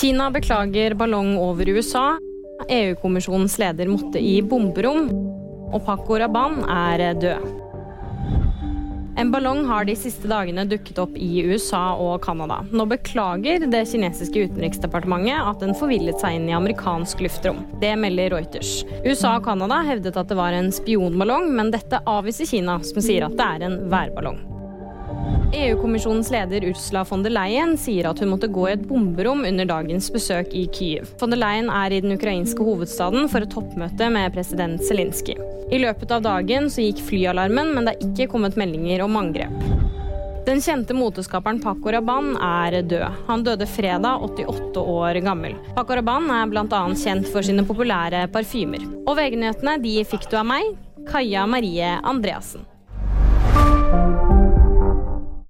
Kina beklager ballong over USA. EU-kommisjonens leder måtte i bomberom. Og Paco Rabanne er død. En ballong har de siste dagene dukket opp i USA og Canada. Nå beklager det kinesiske utenriksdepartementet at den forvillet seg inn i amerikansk luftrom. Det melder Reuters. USA og Canada hevdet at det var en spionballong, men dette avviser Kina, som sier at det er en værballong. EU-kommisjonens leder Ursula von der Leyen sier at hun måtte gå i et bomberom under dagens besøk i Kyiv. Von der Leyen er i den ukrainske hovedstaden for et toppmøte med president Zelinskyj. I løpet av dagen så gikk flyalarmen, men det er ikke kommet meldinger om angrep. Den kjente moteskaperen Paco Rabanne er død. Han døde fredag, 88 år gammel. Paco Rabanne er bl.a. kjent for sine populære parfymer. Og VG-nyhetene fikk du av meg, Kaja Marie Andreassen.